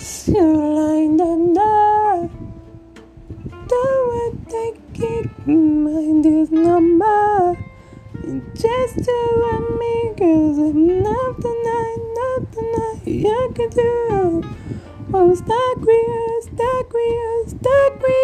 you line the door. don't take mind this number. Just to want me, cause I'm not tonight, not tonight. You can do. Oh, stuck with you, stuck with you, stuck with you.